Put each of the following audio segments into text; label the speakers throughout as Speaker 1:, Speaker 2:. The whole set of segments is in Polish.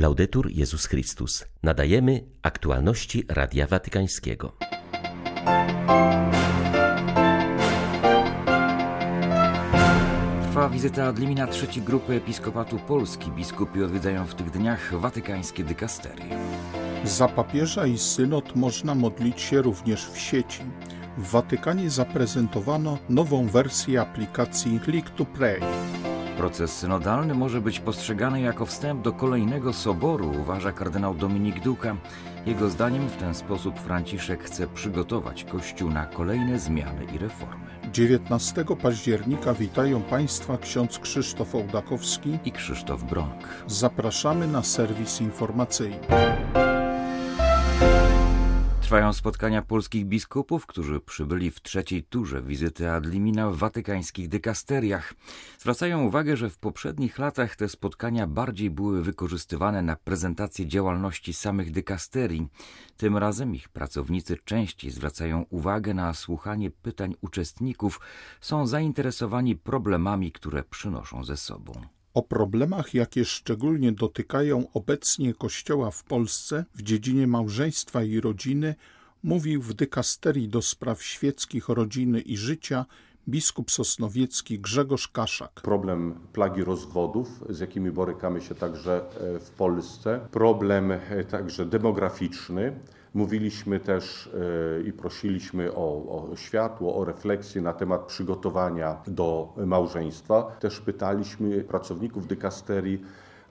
Speaker 1: Laudetur Jezus Chrystus. Nadajemy aktualności Radia Watykańskiego.
Speaker 2: Trwa wizyta ad limina trzeciej grupy Episkopatu Polski. Biskupi odwiedzają w tych dniach watykańskie dykasterie.
Speaker 3: Za papieża i synod można modlić się również w sieci. W Watykanie zaprezentowano nową wersję aplikacji Click to Pray.
Speaker 2: Proces synodalny może być postrzegany jako wstęp do kolejnego soboru, uważa kardynał Dominik Duka. Jego zdaniem w ten sposób Franciszek chce przygotować Kościół na kolejne zmiany i reformy.
Speaker 3: 19 października witają Państwa ksiądz Krzysztof Ołdakowski
Speaker 2: i Krzysztof Bronk.
Speaker 3: Zapraszamy na serwis informacyjny.
Speaker 2: Trwają spotkania polskich biskupów, którzy przybyli w trzeciej turze wizyty ad limina w watykańskich dykasteriach. Zwracają uwagę, że w poprzednich latach te spotkania bardziej były wykorzystywane na prezentację działalności samych dykasterii. Tym razem ich pracownicy częściej zwracają uwagę na słuchanie pytań uczestników, są zainteresowani problemami, które przynoszą ze sobą.
Speaker 3: O problemach, jakie szczególnie dotykają obecnie Kościoła w Polsce w dziedzinie małżeństwa i rodziny, mówił w dykasterii do spraw świeckich rodziny i życia biskup sosnowiecki Grzegorz Kaszak.
Speaker 4: Problem plagi rozwodów, z jakimi borykamy się także e, w Polsce, problem e, także demograficzny, Mówiliśmy też e, i prosiliśmy o, o, światło, o refleksję na temat przygotowania do małżeństwa. Też pytaliśmy pracowników dykasterii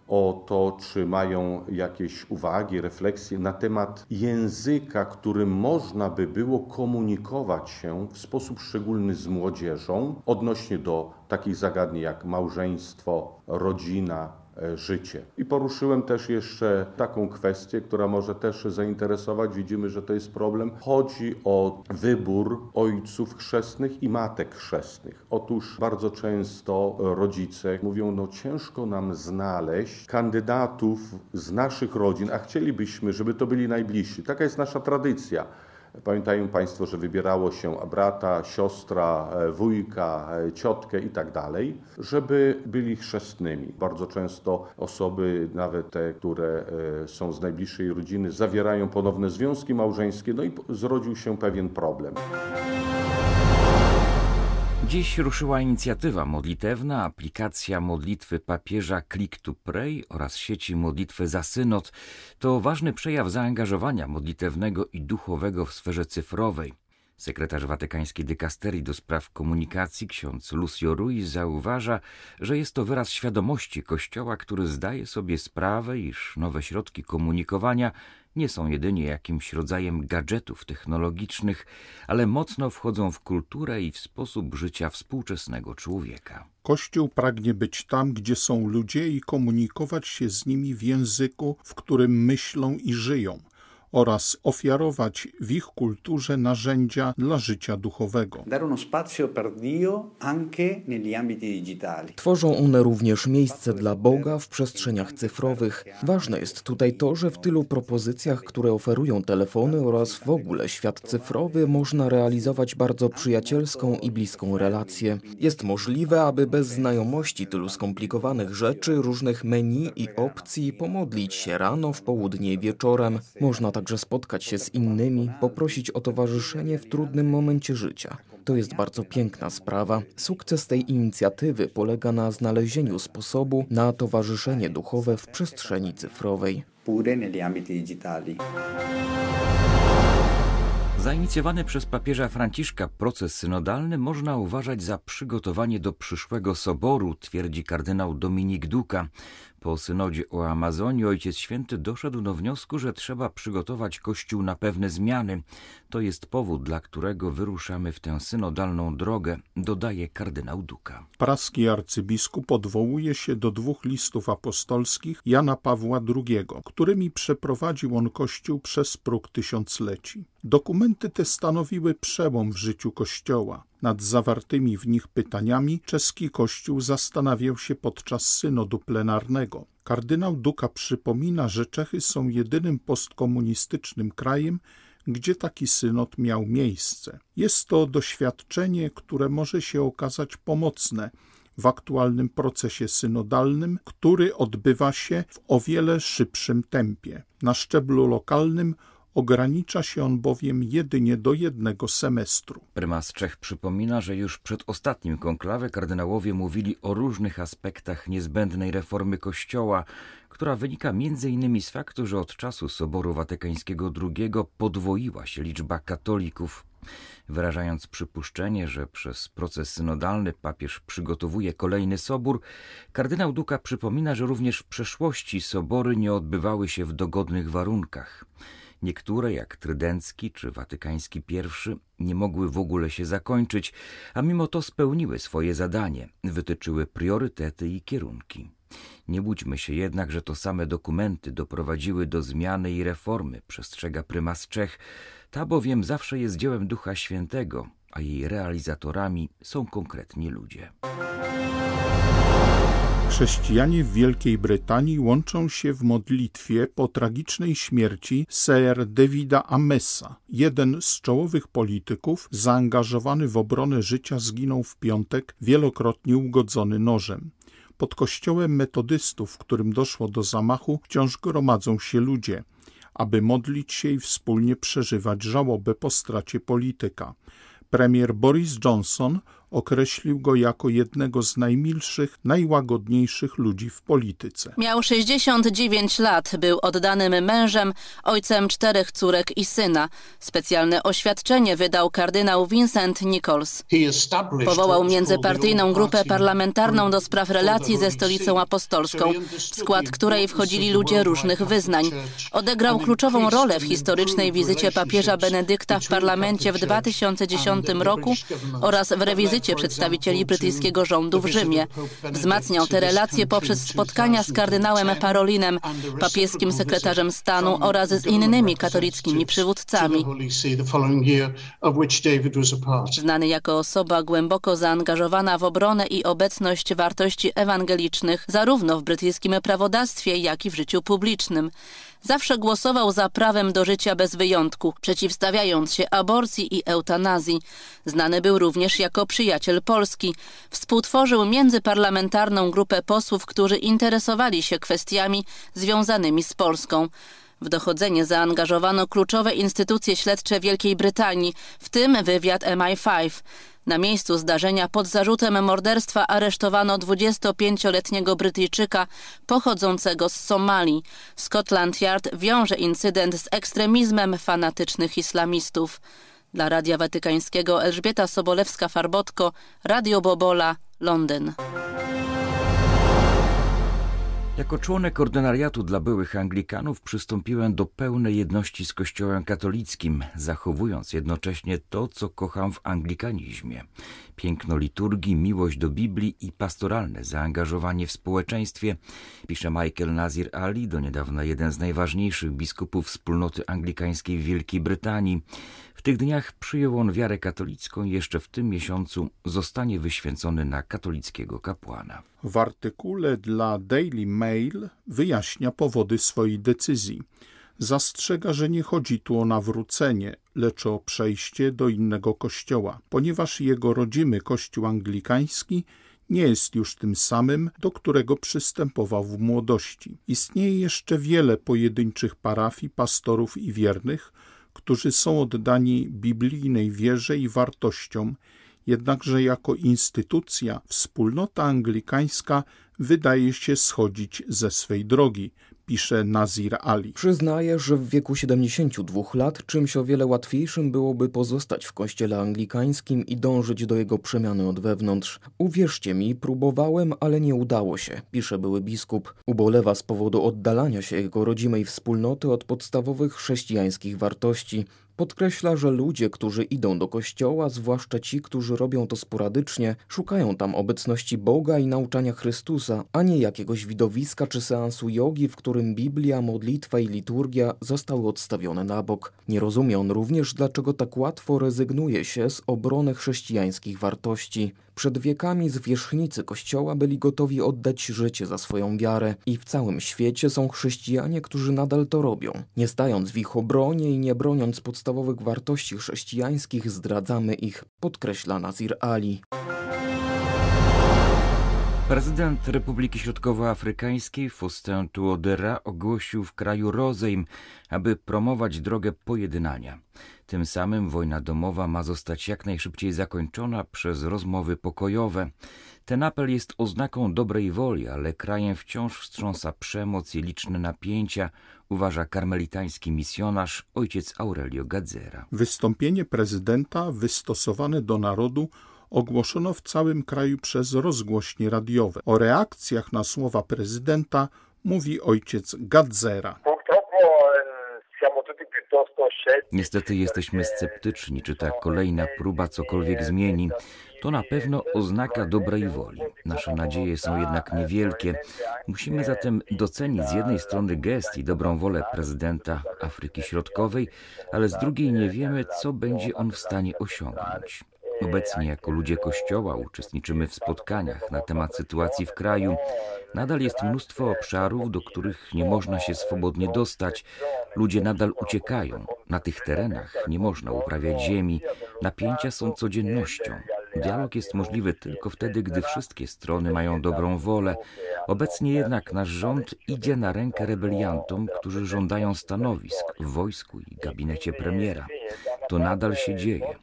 Speaker 4: o to, czy mają jakieś uwagi, refleksje na temat języka, którym można by było komunikować się w sposób szczególny z młodzieżą odnośnie do takich zagadnień jak małżeństwo, rodzina, życie. I poruszyłem też jeszcze taką kwestię, która może też zainteresować. Widzimy, że to jest problem. Chodzi o wybór ojców chrzestnych i matek chrzestnych. Otóż bardzo często rodzice mówią, no ciężko nam znaleźć kandydatów z naszych rodzin, a chcielibyśmy, żeby to byli najbliżsi. Taka jest nasza tradycja. Pamiętają Państwo, że wybierało się brata, siostra, e, wujka, e, ciotkę i tak dalej, żeby byli chrzestnymi. Bardzo często osoby, nawet te, które e, są z najbliższej rodziny, zawierają ponowne związki małżeńskie, no i zrodził się pewien problem.
Speaker 2: Dziś ruszyła inicjatywa modlitewna, aplikacja modlitwy papieża Click to Pray oraz sieci modlitwy za synod. To ważny przejaw zaangażowania modlitewnego i duchowego w sferze cyfrowej. Sekretarz watykańskiej dykasterii do spraw komunikacji ksiądz Lucio Ruiz zauważa, że jest to wyraz świadomości Kościoła, który zdaje sobie sprawę, iż nowe środki komunikowania nie są jedynie jakimś rodzajem gadżetów technologicznych, ale mocno wchodzą w kulturę i w sposób życia współczesnego człowieka.
Speaker 3: Kościół pragnie być tam, gdzie są ludzie i komunikować się z nimi w języku, w którym myślą i żyją oraz ofiarować w ich kulturze narzędzia dla życia duchowego.
Speaker 5: Tworzą one również miejsce dla Boga w przestrzeniach cyfrowych. Ważne jest tutaj to, że w tylu propozycjach, które oferują telefony oraz w ogóle świat cyfrowy, można realizować bardzo przyjacielską i bliską relację. Jest możliwe, aby bez znajomości tylu skomplikowanych rzeczy, różnych menu i opcji pomodlić się rano, w południe i wieczorem. Można także spotkać się z innymi, poprosić o towarzyszenie w trudnym momencie życia. To jest bardzo piękna sprawa. Sukces tej inicjatywy polega na znalezieniu sposobu na towarzyszenie duchowe w przestrzeni cyfrowej.
Speaker 2: Zainicjowany przez papieża Franciszka proces synodalny można uważać za przygotowanie do przyszłego soboru, twierdzi kardynał Dominik Duka. Po synodzie o Amazonii Ojciec Święty doszedł do wniosku, że trzeba przygotować Kościół na pewne zmiany. To jest powód, dla którego wyruszamy w tę synodalną drogę, dodaje kardynał Duka.
Speaker 3: Praski arcybiskup odwołuje się do dwóch listów apostolskich Jana Pawła II, którymi przeprowadził on Kościół przez próg tysiącleci. Dokumenty te stanowiły przełom w życiu Kościoła. Nad zawartymi w nich pytaniami czeski Kościół zastanawiał się podczas synodu plenarnego. Kardynał Duka przypomina, że Czechy są jedynym postkomunistycznym krajem, gdzie taki synod miał miejsce. Jest to doświadczenie, które może się okazać pomocne w aktualnym procesie synodalnym, który odbywa się w o wiele szybszym tempie. Na szczeblu lokalnym Ogranicza się on bowiem jedynie do jednego semestru.
Speaker 2: Prymas Czech przypomina, że już przed ostatnim konklawę kardynałowie mówili o różnych aspektach niezbędnej reformy Kościoła, która wynika m.in. z faktu, że od czasu Soboru Watykańskiego II podwoiła się liczba katolików. Wyrażając przypuszczenie, że przez proces synodalny papież przygotowuje kolejny sobór, kardynał Duka przypomina, że również w przeszłości sobory nie odbywały się w dogodnych warunkach. Niektóre, jak Trydencki czy Watykański I, nie mogły w ogóle się zakończyć, a mimo to spełniły swoje zadanie, wytyczyły priorytety i kierunki. Nie budźmy się jednak, że to same dokumenty doprowadziły do zmiany i reformy, przestrzega prymas Czech, ta bowiem zawsze jest dziełem Ducha Świętego, a jej realizatorami są konkretni ludzie.
Speaker 3: Chrześcijanie w Wielkiej Brytanii łączą się w modlitwie po tragicznej śmierci Sir Davida Amesa. Jeden z czołowych polityków zaangażowany w obronę życia zginął w piątek, wielokrotnie ugodzony nożem. Pod kościołem metodystów, w którym doszło do zamachu, wciąż gromadzą się ludzie, aby modlić się i wspólnie przeżywać żałobę po stracie polityka. Premier Boris Johnson określił go jako jednego z najmilszych, najłagodniejszych ludzi w polityce.
Speaker 6: Miał 69 lat, był oddanym mężem, ojcem czterech córek i syna. Specjalne oświadczenie wydał kardynał Vincent Nichols. Powołał międzypartyjną grupę parlamentarną do spraw relacji ze stolicą apostolską, w skład której wchodzili ludzie różnych wyznań. Odegrał kluczową rolę w historycznej wizycie papieża Benedykta w parlamencie w 2010 roku oraz w rewizycie wizycie przedstawicieli brytyjskiego rządu w Rzymie. Wzmacniał te relacje poprzez spotkania z kardynałem Parolinem, papieskim sekretarzem stanu oraz z innymi katolickimi przywódcami. Znany jako osoba głęboko zaangażowana w obronę i obecność wartości ewangelicznych zarówno w brytyjskim prawodawstwie, jak i w życiu publicznym zawsze głosował za prawem do życia bez wyjątku, przeciwstawiając się aborcji i eutanazji. Znany był również jako przyjaciel Polski. Współtworzył międzyparlamentarną grupę posłów, którzy interesowali się kwestiami związanymi z Polską. W dochodzenie zaangażowano kluczowe instytucje śledcze Wielkiej Brytanii, w tym wywiad MI5. Na miejscu zdarzenia pod zarzutem morderstwa aresztowano 25-letniego Brytyjczyka pochodzącego z Somalii. Scotland Yard wiąże incydent z ekstremizmem fanatycznych islamistów. Dla Radia Watykańskiego Elżbieta Sobolewska-Farbotko, Radio Bobola, Londyn.
Speaker 2: Jako członek ordynariatu dla byłych Anglikanów przystąpiłem do pełnej jedności z Kościołem katolickim, zachowując jednocześnie to, co kocham w anglikanizmie. Piękno liturgii, miłość do Biblii i pastoralne zaangażowanie w społeczeństwie, pisze Michael Nazir Ali, do niedawna jeden z najważniejszych biskupów wspólnoty anglikańskiej w Wielkiej Brytanii. W tych dniach przyjął on wiarę katolicką i jeszcze w tym miesiącu zostanie wyświęcony na katolickiego kapłana.
Speaker 3: W artykule dla Daily Mail wyjaśnia powody swojej decyzji. Zastrzega, że nie chodzi tu o nawrócenie, lecz o przejście do innego kościoła, ponieważ jego rodzimy kościół anglikański nie jest już tym samym, do którego przystępował w młodości. Istnieje jeszcze wiele pojedynczych parafii, pastorów i wiernych, którzy są oddani biblijnej wierze i wartościom, jednakże jako instytucja wspólnota anglikańska wydaje się schodzić ze swej drogi, pisze Nazir Ali.
Speaker 5: Przyznaje, że w wieku 72 lat czymś o wiele łatwiejszym byłoby pozostać w kościele anglikańskim i dążyć do jego przemiany od wewnątrz. Uwierzcie mi, próbowałem, ale nie udało się, pisze były biskup. Ubolewa z powodu oddalania się jego rodzimej wspólnoty od podstawowych chrześcijańskich wartości. Podkreśla, że ludzie, którzy idą do kościoła, zwłaszcza ci, którzy robią to sporadycznie, szukają tam obecności Boga i nauczania Chrystusa, a nie jakiegoś widowiska czy seansu jogi, w którym Biblia, modlitwa i liturgia zostały odstawione na bok. Nie rozumie on również, dlaczego tak łatwo rezygnuje się z obrony chrześcijańskich wartości. Przed wiekami zwierzchnicy Kościoła byli gotowi oddać życie za swoją wiarę i w całym świecie są chrześcijanie, którzy nadal to robią. Nie stając w ich obronie i nie broniąc podstawowych wartości chrześcijańskich, zdradzamy ich, podkreśla Nazir Ali.
Speaker 2: Prezydent Republiki Środkowoafrykańskiej Faustin Tuodera ogłosił w kraju rozejm, aby promować drogę pojednania. Tym samym wojna domowa ma zostać jak najszybciej zakończona przez rozmowy pokojowe. Ten apel jest oznaką dobrej woli, ale krajem wciąż wstrząsa przemoc i liczne napięcia, uważa karmelitański misjonarz ojciec Aurelio Gadzera.
Speaker 3: Wystąpienie prezydenta wystosowane do narodu ogłoszono w całym kraju przez rozgłośnie radiowe. O reakcjach na słowa prezydenta mówi ojciec Gadzera.
Speaker 2: Niestety jesteśmy sceptyczni, czy ta kolejna próba cokolwiek zmieni. To na pewno oznaka dobrej woli. Nasze nadzieje są jednak niewielkie. Musimy zatem docenić z jednej strony gest i dobrą wolę prezydenta Afryki Środkowej, ale z drugiej nie wiemy, co będzie on w stanie osiągnąć. Obecnie jako ludzie Kościoła uczestniczymy w spotkaniach na temat sytuacji w kraju. Nadal jest mnóstwo obszarów, do których nie można się swobodnie dostać. Ludzie nadal uciekają. Na tych terenach nie można uprawiać ziemi. Napięcia są codziennością. Dialog jest możliwy tylko wtedy, gdy wszystkie strony mają dobrą wolę. Obecnie jednak nasz rząd idzie na rękę rebeliantom, którzy żądają stanowisk w wojsku i gabinecie premiera. To nadal się dzieje.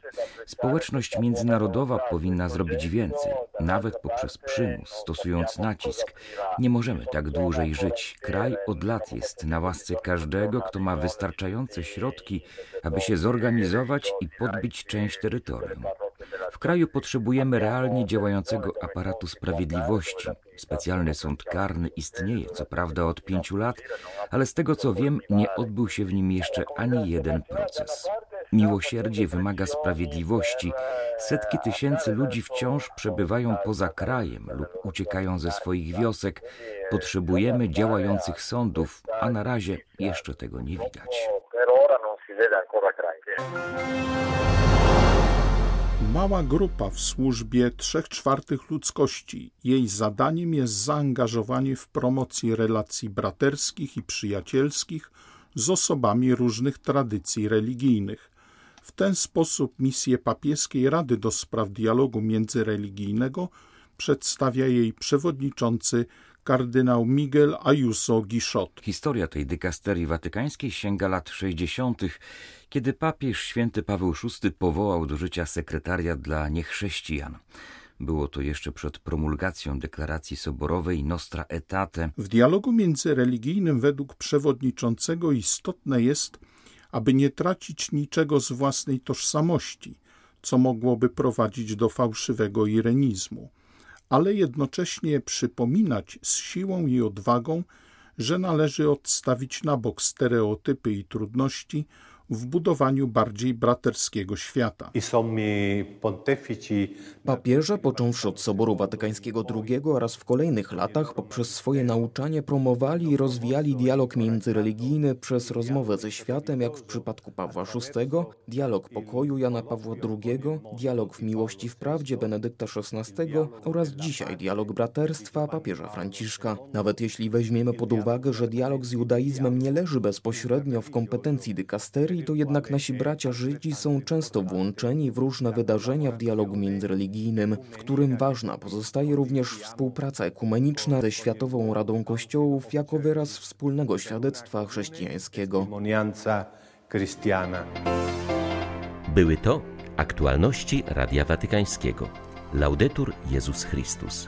Speaker 2: Społeczność międzynarodowa powinna zrobić więcej, nawet poprzez przymus, stosując nacisk. Nie możemy tak dłużej żyć. Kraj od lat jest na łasce każdego, kto ma wystarczające środki, aby się zorganizować i podbić część terytorium. W kraju potrzebujemy realnie działającego aparatu sprawiedliwości. Specjalny sąd karny istnieje, co prawda od pięciu lat, ale z tego co wiem, nie odbył się w nim jeszcze ani jeden proces. Miłosierdzie wymaga sprawiedliwości. Setki tysięcy ludzi wciąż przebywają poza krajem lub uciekają ze swoich wiosek. Potrzebujemy działających sądów, a na razie jeszcze tego nie widać.
Speaker 3: Mała grupa w służbie trzech czwartych ludzkości. Jej zadaniem jest zaangażowanie w promocję relacji braterskich i przyjacielskich z osobami różnych tradycji religijnych. W ten sposób misję papieskiej Rady do Spraw Dialogu Międzyreligijnego przedstawia jej przewodniczący kardynał Miguel Ayuso Guichot.
Speaker 2: Historia tej dykasterii watykańskiej sięga lat 60., kiedy papież święty Paweł VI powołał do życia sekretariat dla niechrześcijan. Było to jeszcze przed promulgacją deklaracji soborowej Nostra Aetate.
Speaker 3: W dialogu międzyreligijnym według przewodniczącego istotne jest, aby nie tracić niczego z własnej tożsamości, co mogłoby prowadzić do fałszywego irenizmu, ale jednocześnie przypominać z siłą i odwagą, że należy odstawić na bok stereotypy i trudności, w budowaniu bardziej braterskiego świata.
Speaker 5: Papieże, począwszy od Soboru Watykańskiego II oraz w kolejnych latach, poprzez swoje nauczanie promowali i rozwijali dialog międzyreligijny przez rozmowę ze światem, jak w przypadku Pawła VI, dialog pokoju Jana Pawła II, dialog w miłości w prawdzie Benedykta XVI oraz dzisiaj dialog braterstwa papieża Franciszka. Nawet jeśli weźmiemy pod uwagę, że dialog z judaizmem nie leży bezpośrednio w kompetencji dykasterii, to jednak nasi bracia Żydzi są często włączeni w różne wydarzenia w dialogu międzyreligijnym, w którym ważna pozostaje również współpraca ekumeniczna ze Światową Radą Kościołów jako wyraz wspólnego świadectwa chrześcijańskiego.
Speaker 1: Były to aktualności Radia Watykańskiego. Laudetur Jezus Chrystus.